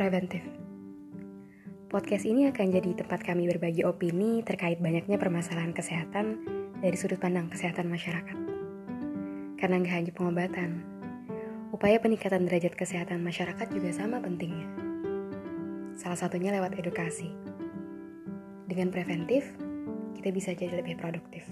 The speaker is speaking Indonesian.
Preventif. Podcast ini akan jadi tempat kami berbagi opini terkait banyaknya permasalahan kesehatan dari sudut pandang kesehatan masyarakat. Karena nggak hanya pengobatan, upaya peningkatan derajat kesehatan masyarakat juga sama pentingnya. Salah satunya lewat edukasi. Dengan preventif, kita bisa jadi lebih produktif.